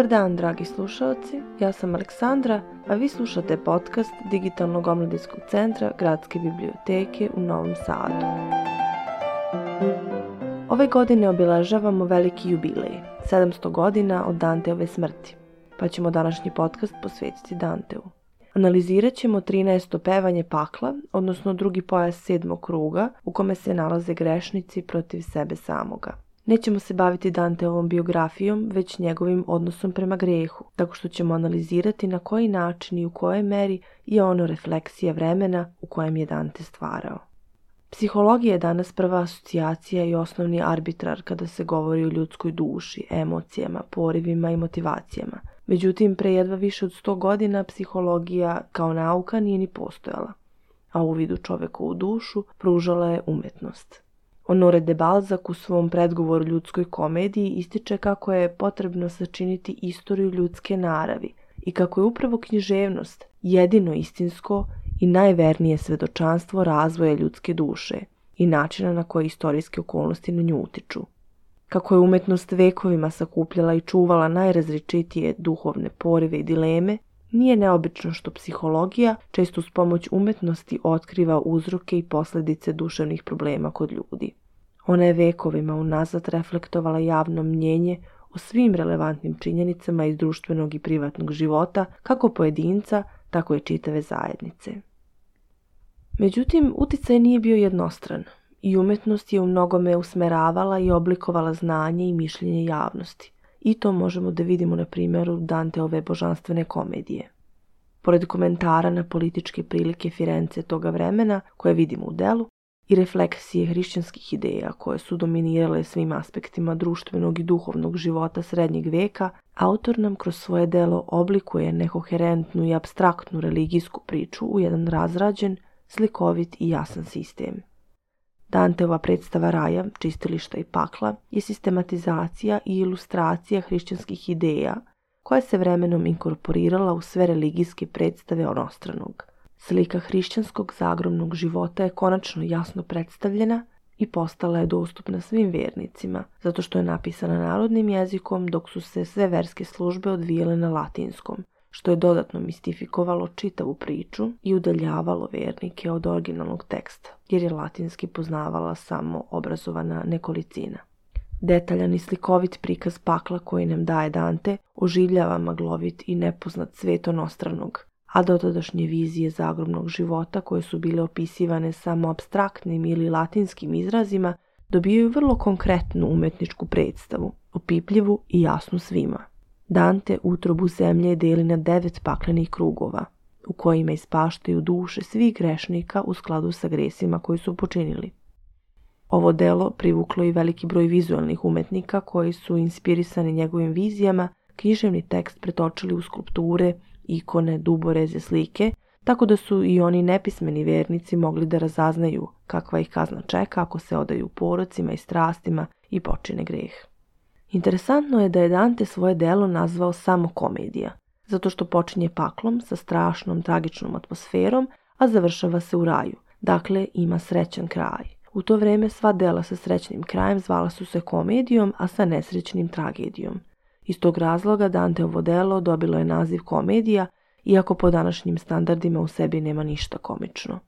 Dobar dan, dragi slušalci. Ja sam Aleksandra, a vi slušate podcast Digitalnog omladinskog centra Gradske biblioteke u Novom Sadu. Ove godine obiležavamo veliki jubilej, 700 godina od Danteove smrti, pa ćemo današnji podcast posvetiti Danteu. Analizirat ćemo 13. pevanje pakla, odnosno drugi pojas sedmog kruga, u kome se nalaze grešnici protiv sebe samoga. Nećemo se baviti Danteovom biografijom, već njegovim odnosom prema grehu, tako što ćemo analizirati na koji način i u kojoj meri je ono refleksija vremena u kojem je Dante stvarao. Psihologija je danas prva asocijacija i osnovni arbitrar kada se govori o ljudskoj duši, emocijama, porivima i motivacijama. Međutim, pre jedva više od 100 godina psihologija kao nauka nije ni postojala, a u vidu čovekovu dušu pružala je umetnost. Honore de Balzac u svom predgovoru ljudskoj komediji ističe kako je potrebno sačiniti istoriju ljudske naravi i kako je upravo književnost jedino istinsko i najvernije svedočanstvo razvoja ljudske duše i načina na koje istorijske okolnosti na nju utiču. Kako je umetnost vekovima sakupljala i čuvala najrazličitije duhovne porive i dileme, nije neobično što psihologija često s pomoć umetnosti otkriva uzroke i posledice duševnih problema kod ljudi. Ona je vekovima unazad reflektovala javno mnjenje o svim relevantnim činjenicama iz društvenog i privatnog života, kako pojedinca, tako i čitave zajednice. Međutim, uticaj nije bio jednostran i umetnost je u mnogome usmeravala i oblikovala znanje i mišljenje javnosti. I to možemo da vidimo na primjeru Danteove božanstvene komedije. Pored komentara na političke prilike Firence toga vremena, koje vidimo u delu, i refleksije hrišćanskih ideja koje su dominirale svim aspektima društvenog i duhovnog života srednjeg veka, autor nam kroz svoje delo oblikuje nekoherentnu i abstraktnu religijsku priču u jedan razrađen, slikovit i jasan sistem. Danteova predstava raja, čistilišta i pakla je sistematizacija i ilustracija hrišćanskih ideja koja se vremenom inkorporirala u sve religijske predstave onostranog. Slika hrišćanskog zagrobnog života je konačno jasno predstavljena i postala je dostupna svim vernicima, zato što je napisana narodnim jezikom dok su se sve verske službe odvijele na latinskom, što je dodatno mistifikovalo čitavu priču i udaljavalo vernike od originalnog teksta, jer je latinski poznavala samo obrazovana nekolicina. Detaljan i slikovit prikaz pakla koji nam daje Dante oživljava maglovit i nepoznat svet onostranog, a dotadašnje vizije zagrobnog života koje su bile opisivane samo abstraktnim ili latinskim izrazima dobijaju vrlo konkretnu umetničku predstavu, opipljivu i jasnu svima. Dante utrobu zemlje deli na devet paklenih krugova, u kojima ispaštaju duše svih grešnika u skladu sa gresima koji su počinili. Ovo delo privuklo i veliki broj vizualnih umetnika koji su inspirisani njegovim vizijama, književni tekst pretočili u skulpture, ikone, duboreze, slike, tako da su i oni nepismeni vernici mogli da razaznaju kakva ih kazna čeka ako se odaju porocima i strastima i počine greh. Interesantno je da je Dante svoje delo nazvao samo komedija, zato što počinje paklom sa strašnom, tragičnom atmosferom, a završava se u raju, dakle ima srećan kraj. U to vreme sva dela sa srećnim krajem zvala su se komedijom, a sa nesrećnim tragedijom. Iz tog razloga Danteovo delo dobilo je naziv komedija, iako po današnjim standardima u sebi nema ništa komično.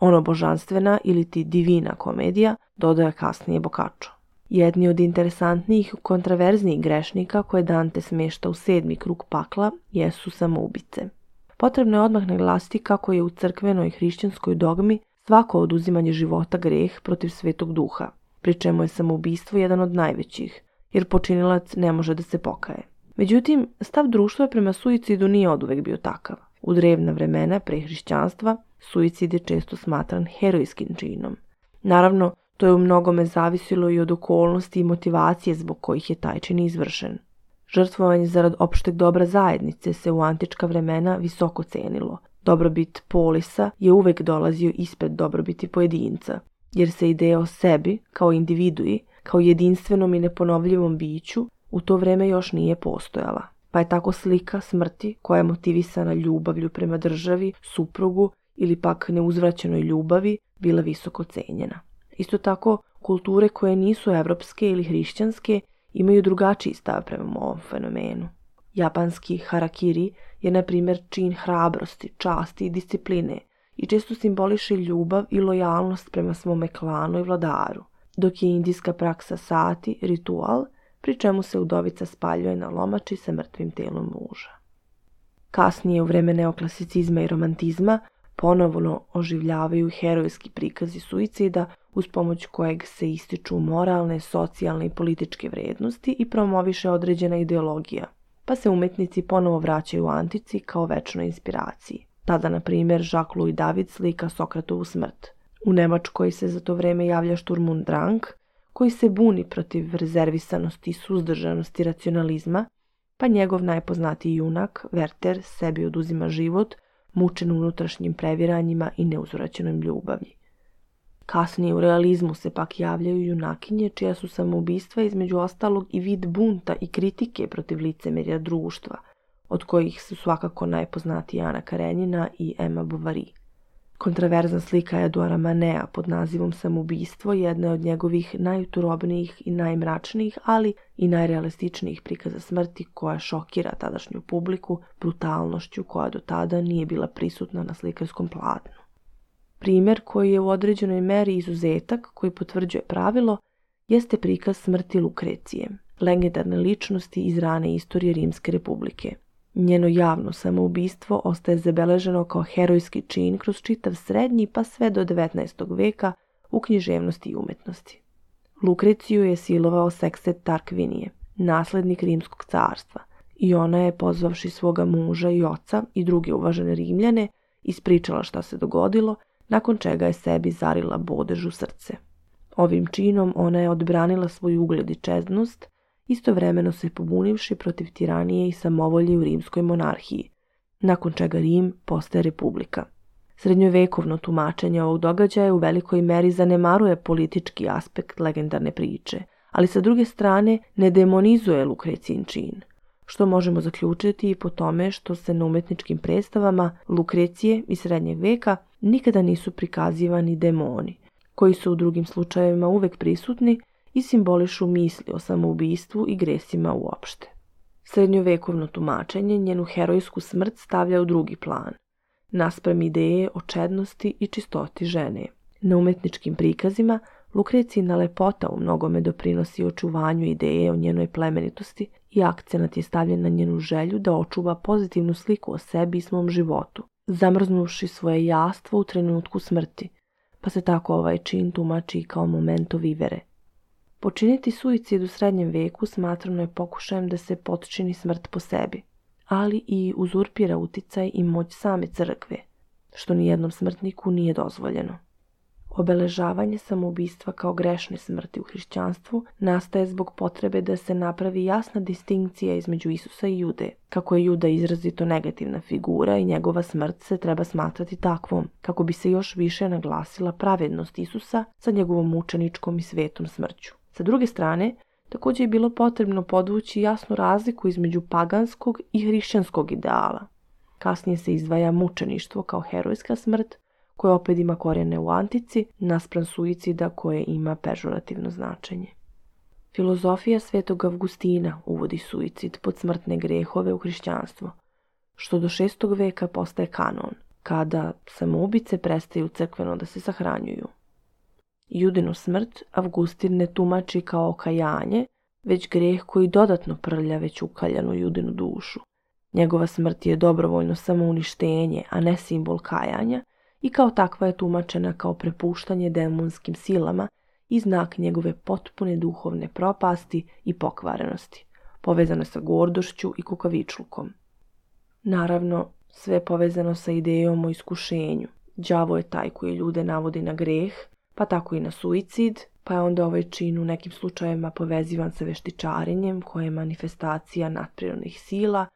Ono božanstvena ili ti divina komedija dodaje kasnije Bokačo. Jedni od interesantnijih kontraverznijih grešnika koje Dante smešta u sedmi krug pakla jesu samoubice. Potrebno je odmah naglasiti kako je u crkvenoj hrišćanskoj dogmi svako oduzimanje života greh protiv svetog duha, pri čemu je samoubistvo jedan od najvećih, jer počinilac ne može da se pokaje. Međutim, stav društva prema suicidu nije oduvek bio takav. U drevna vremena pre hrišćanstva suicid je često smatran herojskim činom. Naravno, to je u mnogome zavisilo i od okolnosti i motivacije zbog kojih je taj čin izvršen. Žrtvovanje zarad opšteg dobra zajednice se u antička vremena visoko cenilo. Dobrobit polisa je uvek dolazio ispred dobrobiti pojedinca, jer se ideja o sebi, kao individui, kao jedinstvenom i neponovljivom biću u to vreme još nije postojala. Pa je tako slika smrti koja je motivisana ljubavlju prema državi, suprugu ili pak neuzvraćenoj ljubavi bila visoko cenjena. Isto tako, kulture koje nisu evropske ili hrišćanske imaju drugačiji stav prema ovom fenomenu. Japanski harakiri je, na primjer, čin hrabrosti, časti i discipline i često simboliše ljubav i lojalnost prema svome klanu i vladaru, dok je indijska praksa sati ritual, pri čemu se udovica spaljuje na lomači sa mrtvim telom muža. Kasnije, u vreme neoklasicizma i romantizma, ponovno oživljavaju herojski prikazi suicida uz pomoć kojeg se ističu moralne, socijalne i političke vrednosti i promoviše određena ideologija, pa se umetnici ponovo vraćaju u antici kao večnoj inspiraciji. Tada, na primjer, Jacques-Louis David slika Sokratovu smrt. U Nemačkoj se za to vreme javlja Sturmund Drang, koji se buni protiv rezervisanosti suzdržanosti racionalizma, pa njegov najpoznatiji junak, Werther, sebi oduzima život, mučen unutrašnjim previranjima i neuzvraćenom ljubavlji. Kasnije u realizmu se pak javljaju junakinje čija su samoubistva između ostalog i vid bunta i kritike protiv licemerja društva, od kojih su svakako najpoznatiji Ana Karenjina i Emma Bovary. Kontraverzna slika Eduara Manea pod nazivom Samoubistvo je jedna od njegovih najuturobnijih i najmračnijih, ali i najrealističnijih prikaza smrti koja šokira tadašnju publiku brutalnošću koja do tada nije bila prisutna na slikarskom platnu. Primer koji je u određenoj meri izuzetak koji potvrđuje pravilo jeste prikaz smrti Lukrecije, legendarne ličnosti iz rane istorije Rimske republike – Njeno javno samoubistvo ostaje zabeleženo kao herojski čin kroz čitav srednji pa sve do 19. veka u književnosti i umetnosti. Lukreciju je silovao Sekset Tarkvinije, naslednik rimskog carstva, i ona je, pozvavši svoga muža i oca i druge uvažene rimljane, ispričala šta se dogodilo, nakon čega je sebi zarila bodež u srce. Ovim činom ona je odbranila svoj ugled i čeznost, istovremeno se pobunivši protiv tiranije i samovolje u rimskoj monarhiji, nakon čega Rim postaje republika. Srednjovekovno tumačenje ovog događaja u velikoj meri zanemaruje politički aspekt legendarne priče, ali sa druge strane ne demonizuje Lukrecijin čin, što možemo zaključiti i po tome što se na umetničkim predstavama Lukrecije iz srednjeg veka nikada nisu prikazivani demoni, koji su u drugim slučajevima uvek prisutni i simbolišu misli o samoubistvu i gresima uopšte. Srednjovekovno tumačenje njenu herojsku smrt stavlja u drugi plan, naspram ideje o čednosti i čistoti žene. Na umetničkim prikazima Lukrecijina lepota u mnogome doprinosi očuvanju ideje o njenoj plemenitosti i akcenat je stavljen na njenu želju da očuva pozitivnu sliku o sebi i svom životu, zamrznuši svoje jastvo u trenutku smrti, pa se tako ovaj čin tumači kao momento vivere, Počiniti suicid u srednjem veku smatrano je pokušajem da se potčini smrt po sebi, ali i uzurpira uticaj i moć same crkve, što ni jednom smrtniku nije dozvoljeno. Obeležavanje samoubistva kao grešne smrti u hrišćanstvu nastaje zbog potrebe da se napravi jasna distinkcija između Isusa i Jude. Kako je Juda izrazito negativna figura i njegova smrt se treba smatrati takvom, kako bi se još više naglasila pravednost Isusa sa njegovom mučeničkom i svetom smrću. Sa druge strane, takođe je bilo potrebno podvući jasnu razliku između paganskog i hrišćanskog ideala. Kasnije se izdvaja mučeništvo kao herojska smrt, koje opet ima korijene u antici, naspram suicida koje ima pežorativno značenje. Filozofija svetog Avgustina uvodi suicid pod smrtne grehove u hrišćanstvo, što do šestog veka postaje kanon, kada samoubice prestaju crkveno da se sahranjuju. Judinu smrt Avgustin ne tumači kao okajanje, već greh koji dodatno prlja već ukaljanu Judinu dušu. Njegova smrt je dobrovoljno samouništenje, a ne simbol kajanja i kao takva je tumačena kao prepuštanje demonskim silama i znak njegove potpune duhovne propasti i pokvarenosti, povezane sa gordošću i kukavičlukom. Naravno, sve povezano sa idejom o iskušenju. Đavo je taj koji ljude navodi na greh, pa tako i na suicid, pa je onda ovaj čin u nekim slučajevima povezivan sa veštičarenjem koje je manifestacija nadprirodnih sila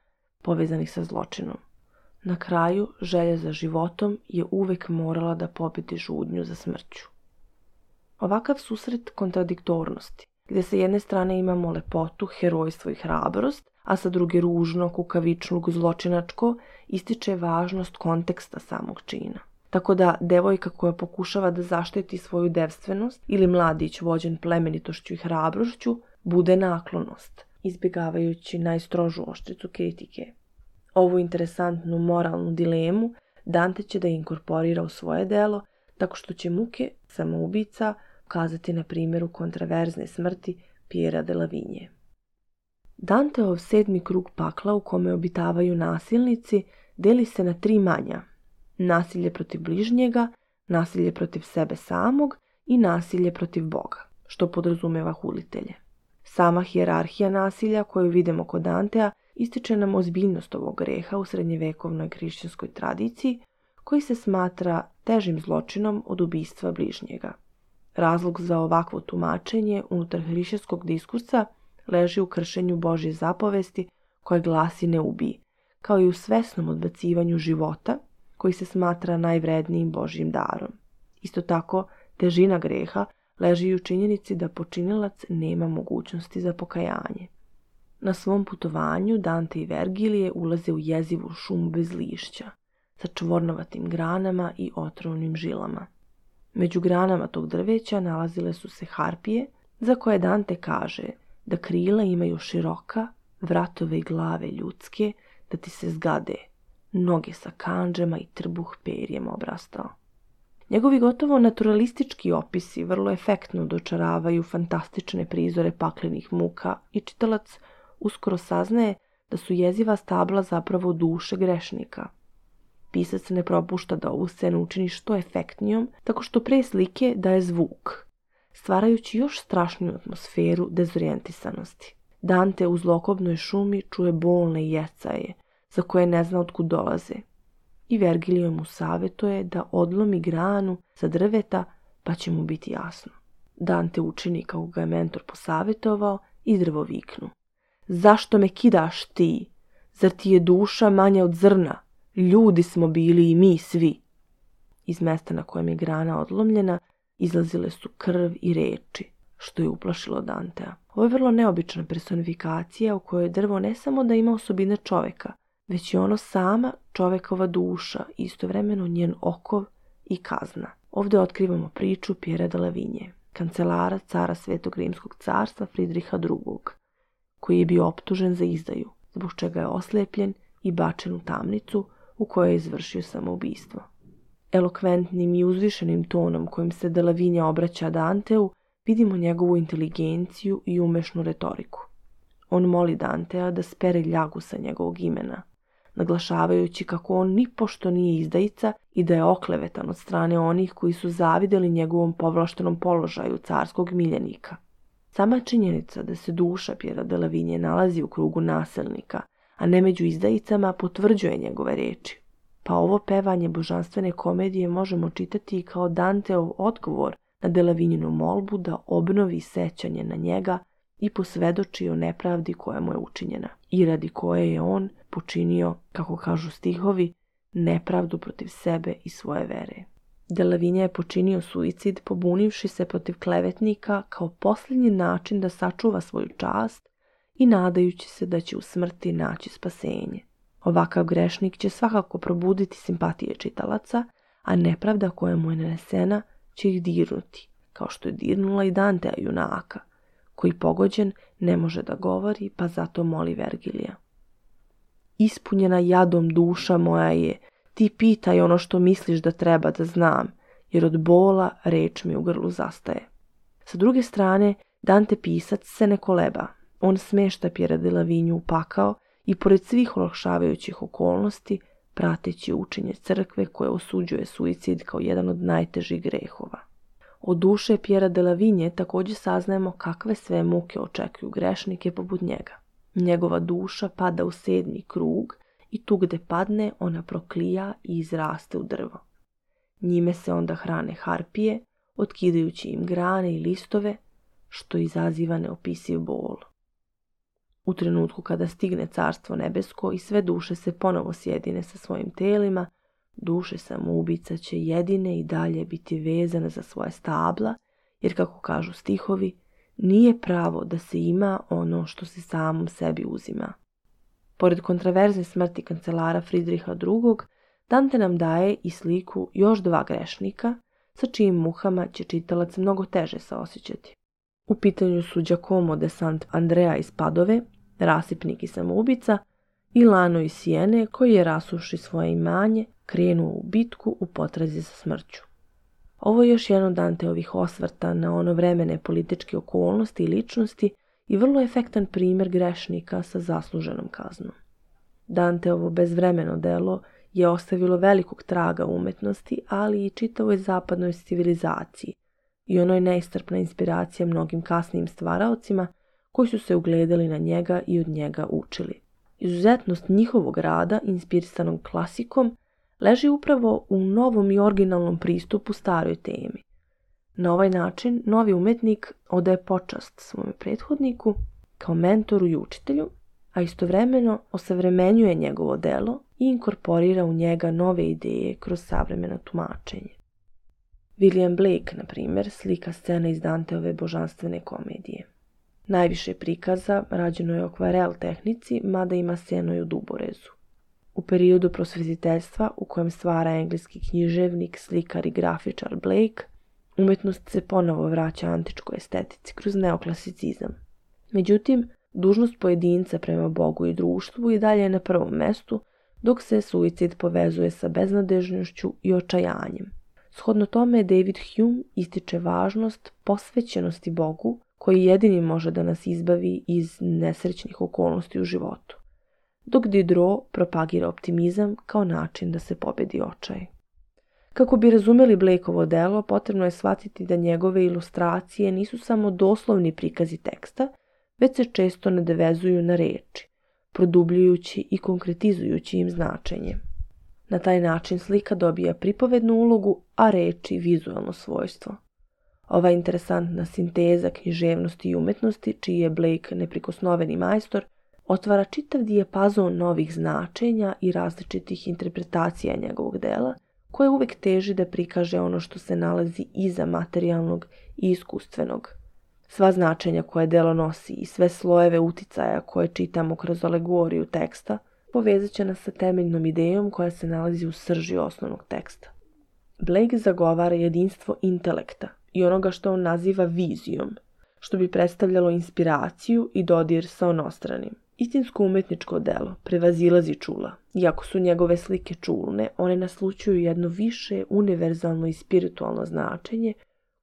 povezanih sa zločinom. Na kraju, želja za životom je uvek morala da pobedi žudnju za smrću. Ovakav susret kontradiktornosti, gde sa jedne strane imamo lepotu, herojstvo i hrabrost, a sa druge ružno, kukavičluk, zločinačko, ističe važnost konteksta samog čina. Tako da devojka koja pokušava da zaštiti svoju devstvenost ili mladić vođen plemenitošću i hrabrošću bude naklonost, izbjegavajući najstrožu oštricu kritike. Ovu interesantnu moralnu dilemu Dante će da inkorporira u svoje delo tako što će muke samoubica ukazati na primjeru kontraverzne smrti Piera de Lavinje. Danteov sedmi krug pakla u kome obitavaju nasilnici deli se na tri manja. Nasilje protiv bližnjega, nasilje protiv sebe samog i nasilje protiv Boga, što podrazumeva hulitelje. Sama hijerarhija nasilja koju vidimo kod Dantea ističe nam ozbiljnost ovog greha u srednjevekovnoj hrišćanskoj tradiciji koji se smatra težim zločinom od ubistva bližnjega. Razlog za ovakvo tumačenje unutar hrišćanskog diskursa leži u kršenju Božje zapovesti koje glasi ne ubij, kao i u svesnom odbacivanju života koji se smatra najvrednijim Božjim darom. Isto tako, težina greha leži i u činjenici da počinilac nema mogućnosti za pokajanje. Na svom putovanju Dante i Vergilije ulaze u jezivu šumu bez lišća, sa čvornovatim granama i otrovnim žilama. Među granama tog drveća nalazile su se harpije, za koje Dante kaže da krila imaju široka, vratove i glave ljudske, da ti se zgade, noge sa kanđama i trbuh perjem obrastao. Njegovi gotovo naturalistički opisi vrlo efektno dočaravaju fantastične prizore paklenih muka i čitalac uskoro saznaje da su jeziva stabla zapravo duše grešnika. Pisac ne propušta da ovu scenu učini što efektnijom, tako što pre slike daje zvuk, stvarajući još strašniju atmosferu dezorijentisanosti. Dante u zlokobnoj šumi čuje bolne jecaje, za koje ne zna otkud dolaze. I Vergilio mu savjetuje da odlomi granu sa drveta, pa će mu biti jasno. Dante učini kako ga je mentor posavjetovao i drvo viknu. Zašto me kidaš ti? Zar ti je duša manja od zrna? Ljudi smo bili i mi svi. Iz mesta na kojem je grana odlomljena izlazile su krv i reči, što je uplašilo Dantea. Ovo je vrlo neobična personifikacija u kojoj drvo ne samo da ima osobine čoveka, već je ono sama čovekova duša, istovremeno njen okov i kazna. Ovde otkrivamo priču Pjera de Lavinje, kancelara cara Svetog Rimskog carstva Fridriha II koji je bio optužen za izdaju, zbog čega je oslepljen i bačen u tamnicu u kojoj je izvršio samoubistvo. Elokventnim i uzvišenim tonom kojim se Delavinja obraća Danteu, vidimo njegovu inteligenciju i umešnu retoriku. On moli Dantea da spere ljagu sa njegovog imena, naglašavajući kako on ni pošto nije izdajica i da je oklevetan od strane onih koji su zavideli njegovom povlaštenom položaju carskog miljenika – Sama činjenica da se duša Pjera de Lavinje nalazi u krugu nasilnika, a ne među izdajicama, potvrđuje njegove reči. Pa ovo pevanje božanstvene komedije možemo čitati kao Danteov odgovor na Delavinjinu molbu da obnovi sećanje na njega i posvedoči o nepravdi koja mu je učinjena i radi koje je on počinio, kako kažu stihovi, nepravdu protiv sebe i svoje vere. Delavinja je počinio suicid pobunivši se protiv klevetnika kao posljednji način da sačuva svoju čast i nadajući se da će u smrti naći spasenje. Ovakav grešnik će svakako probuditi simpatije čitalaca, a nepravda koja mu je nanesena će ih dirnuti, kao što je dirnula i Dantea junaka, koji pogođen ne može da govori, pa zato moli Vergilija. Ispunjena jadom duša moja je, ti pitaj ono što misliš da treba da znam, jer od bola reč mi u grlu zastaje. Sa druge strane, Dante pisac se ne koleba. On smešta Pjera de Lavinju u pakao i pored svih olakšavajućih okolnosti, prateći učenje crkve koje osuđuje suicid kao jedan od najtežih grehova. Od duše Pjera de Lavinje također saznajemo kakve sve muke očekuju grešnike poput njega. Njegova duša pada u sedmi krug i tu gde padne ona proklija i izraste u drvo. Njime se onda hrane harpije, otkidajući im grane i listove, što izaziva neopisiv bol. U trenutku kada stigne carstvo nebesko i sve duše se ponovo sjedine sa svojim telima, duše samoubica će jedine i dalje biti vezane za svoje stabla, jer kako kažu stihovi, nije pravo da se ima ono što se samom sebi uzima. Pored kontraverzne smrti kancelara Fridriha II. Dante nam daje i sliku još dva grešnika, sa čijim muhama će čitalac mnogo teže saosjećati. U pitanju su Giacomo de Sant Andrea iz Padove, rasipnik i samoubica, i Lano iz Sijene koji je rasuši svoje imanje, krenuo u bitku u potrazi za smrću. Ovo je još jedan Danteovih osvrta na ono vremene političke okolnosti i ličnosti i vrlo efektan primjer grešnika sa zasluženom kaznom. Danteovo bezvremeno delo je ostavilo velikog traga umetnosti, ali i čitavoj zapadnoj civilizaciji i ono je neistrpna inspiracija mnogim kasnijim stvaraocima koji su se ugledali na njega i od njega učili. Izuzetnost njihovog rada, inspirisanog klasikom, leži upravo u novom i originalnom pristupu staroj temi. Na ovaj način novi umetnik odaje počast svome prethodniku kao mentoru i učitelju, a istovremeno osavremenjuje njegovo delo i inkorporira u njega nove ideje kroz savremeno tumačenje. William Blake, na primjer, slika scena iz Danteove božanstvene komedije. Najviše prikaza rađeno je u akvarel tehnici, mada ima scenu i u duborezu. U periodu prosvetiteljstva u kojem stvara engleski književnik, slikar i grafičar Blake, umetnost se ponovo vraća antičkoj estetici kroz neoklasicizam. Međutim, dužnost pojedinca prema Bogu i društvu i dalje je na prvom mestu, dok se suicid povezuje sa beznadežnošću i očajanjem. Shodno tome, David Hume ističe važnost posvećenosti Bogu, koji jedini može da nas izbavi iz nesrećnih okolnosti u životu dok Diderot propagira optimizam kao način da se pobedi očaj. Kako bi razumeli Blakeovo delo, potrebno je shvatiti da njegove ilustracije nisu samo doslovni prikazi teksta, već se često nadevezuju na reči, produbljujući i konkretizujući im značenje. Na taj način slika dobija pripovednu ulogu, a reči vizualno svojstvo. Ova interesantna sinteza književnosti i umetnosti, čiji je Blake neprikosnoveni majstor, otvara čitav dijapazon novih značenja i različitih interpretacija njegovog dela, koje uvek teži da prikaže ono što se nalazi iza materijalnog i iskustvenog. Sva značenja koje delo nosi i sve slojeve uticaja koje čitamo kroz alegoriju teksta povezat će nas sa temeljnom idejom koja se nalazi u srži osnovnog teksta. Blake zagovara jedinstvo intelekta i onoga što on naziva vizijom, što bi predstavljalo inspiraciju i dodir sa onostranim. Istinsko umetničko delo prevazilazi čula. Iako su njegove slike čulne, one naslučuju jedno više univerzalno i spiritualno značenje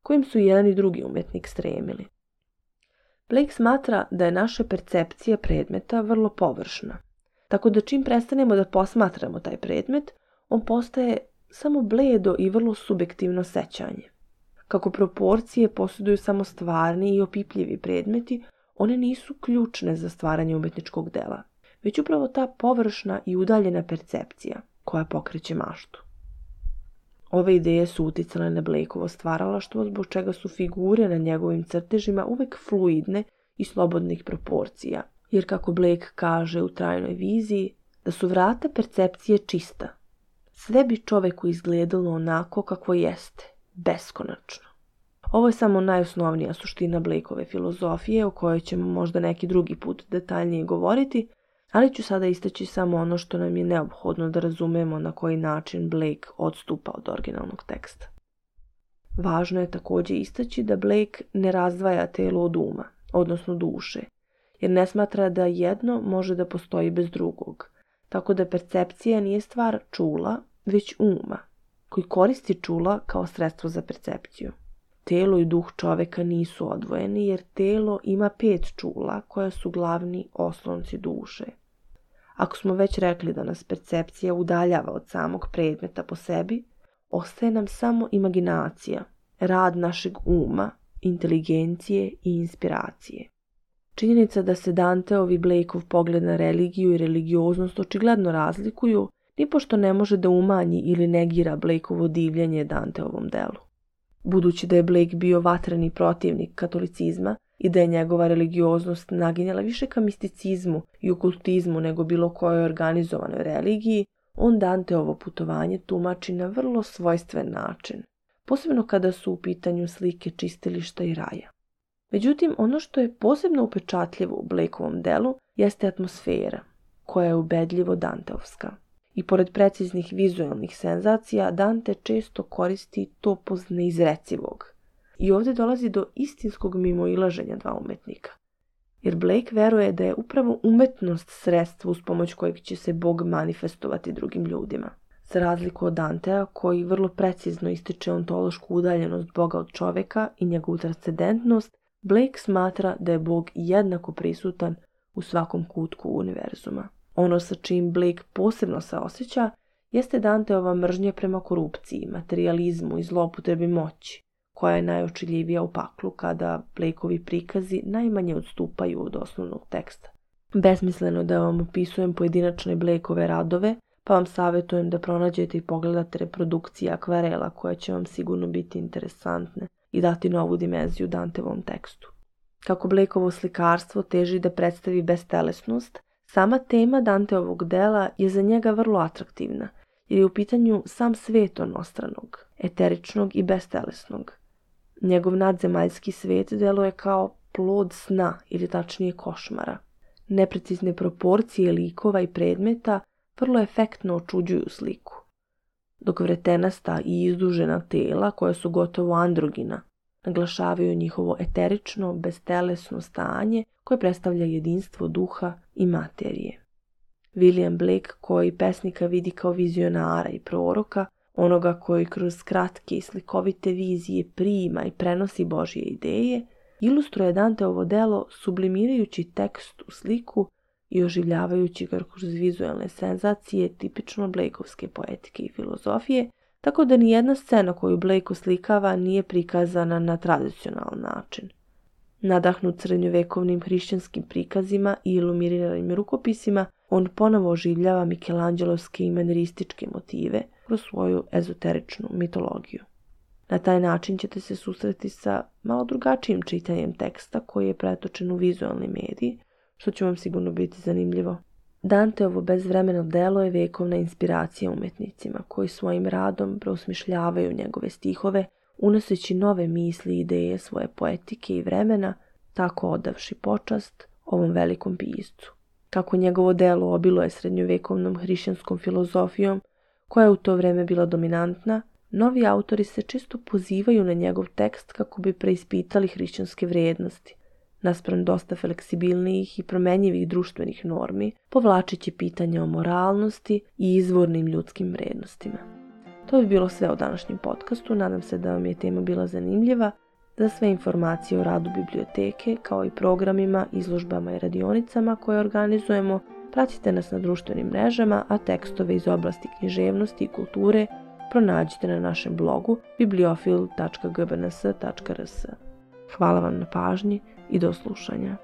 kojim su jedan i drugi umetnik stremili. Blake smatra da je naša percepcija predmeta vrlo površna, tako da čim prestanemo da posmatramo taj predmet, on postaje samo bledo i vrlo subjektivno sećanje. Kako proporcije posjeduju samo stvarni i opipljivi predmeti, one nisu ključne za stvaranje umetničkog dela, već upravo ta površna i udaljena percepcija koja pokreće maštu. Ove ideje su uticale na Blakeovo stvaralaštvo, zbog čega su figure na njegovim crtežima uvek fluidne i slobodnih proporcija, jer kako Blake kaže u trajnoj viziji, da su vrata percepcije čista. Sve bi čoveku izgledalo onako kako jeste, beskonačno. Ovo je samo najosnovnija suština Blakeove filozofije o kojoj ćemo možda neki drugi put detaljnije govoriti, ali ću sada istaći samo ono što nam je neophodno da razumemo na koji način Blake odstupa od originalnog teksta. Važno je također istaći da Blake ne razdvaja telo od uma, odnosno duše, jer ne smatra da jedno može da postoji bez drugog, tako da percepcija nije stvar čula, već uma, koji koristi čula kao sredstvo za percepciju. Telo i duh čoveka nisu odvojeni jer telo ima pet čula koja su glavni oslonci duše. Ako smo već rekli da nas percepcija udaljava od samog predmeta po sebi, ostaje nam samo imaginacija, rad našeg uma, inteligencije i inspiracije. Činjenica da se Danteov Blakeov pogled na religiju i religioznost očigledno razlikuju, nipošto ne može da umanji ili negira Blakeovo divljenje Danteovom delu. Budući da je Blake bio vatreni protivnik katolicizma i da je njegova religioznost naginjala više ka misticizmu i okultizmu nego bilo kojoj organizovanoj religiji, on Danteovo putovanje tumači na vrlo svojstven način, posebno kada su u pitanju slike čistilišta i raja. Međutim, ono što je posebno upečatljivo u Blakeovom delu jeste atmosfera, koja je ubedljivo Danteovska. I pored preciznih vizualnih senzacija, Dante često koristi topos neizrecivog. I ovdje dolazi do istinskog mimoilaženja dva umetnika. Jer Blake veruje da je upravo umetnost sredstvo uz pomoć kojeg će se Bog manifestovati drugim ljudima. Za razliku od Dantea, koji vrlo precizno ističe ontološku udaljenost Boga od čoveka i njegovu transcendentnost, Blake smatra da je Bog jednako prisutan u svakom kutku univerzuma. Ono sa čim Blake posebno se osjeća jeste Danteova mržnja prema korupciji, materializmu i zlopotrebi moći, koja je najočiljivija u paklu kada Blakeovi prikazi najmanje odstupaju od osnovnog teksta. Besmisleno da vam opisujem pojedinačne Blakeove radove, pa vam savjetujem da pronađete i pogledate reprodukcije akvarela koje će vam sigurno biti interesantne i dati novu dimenziju Dantevom tekstu. Kako Blakeovo slikarstvo teži da predstavi bestelesnost, sama tema Danteovog dela je za njega vrlo atraktivna, jer je u pitanju sam svet onostranog, eteričnog i bestelesnog. Njegov nadzemaljski svet deluje kao plod sna ili tačnije košmara. Neprecizne proporcije likova i predmeta vrlo efektno očuđuju sliku. Dok vretenasta i izdužena tela, koja su gotovo androgina, naglašavaju njihovo eterično, bestelesno stanje koje predstavlja jedinstvo duha i materije. William Blake, koji pesnika vidi kao vizionara i proroka, onoga koji kroz kratke i slikovite vizije prima i prenosi Božje ideje, ilustruje Danteovo delo sublimirajući tekst u sliku i oživljavajući ga kroz vizualne senzacije tipično Blakeovske poetike i filozofije, tako da ni jedna scena koju Blake oslikava nije prikazana na tradicionalan način. Nadahnut srednjovekovnim hrišćanskim prikazima i ilumiranim rukopisima, on ponovo oživljava Michelangelovske i manerističke motive kroz svoju ezoteričnu mitologiju. Na taj način ćete se susreti sa malo drugačijim čitanjem teksta koji je pretočen u vizualni mediji, što će vam sigurno biti zanimljivo. Danteovo bezvremeno delo je vekovna inspiracija umetnicima koji svojim radom preusmišljavaju njegove stihove, unoseći nove misli i ideje svoje poetike i vremena, tako odavši počast ovom velikom piscu. Kako njegovo delo obilo je srednjovekovnom hrišćanskom filozofijom, koja je u to vreme bila dominantna, novi autori se često pozivaju na njegov tekst kako bi preispitali hrišćanske vrijednosti, naspram dosta fleksibilnijih i promenjivih društvenih normi, povlačeći pitanja o moralnosti i izvornim ljudskim vrednostima. To bi bilo sve o današnjem podcastu, nadam se da vam je tema bila zanimljiva. Za sve informacije o radu biblioteke, kao i programima, izložbama i radionicama koje organizujemo, pratite nas na društvenim mrežama, a tekstove iz oblasti književnosti i kulture pronađite na našem blogu bibliofil.gbns.rs. Hvala vam na pažnji i do slušanja.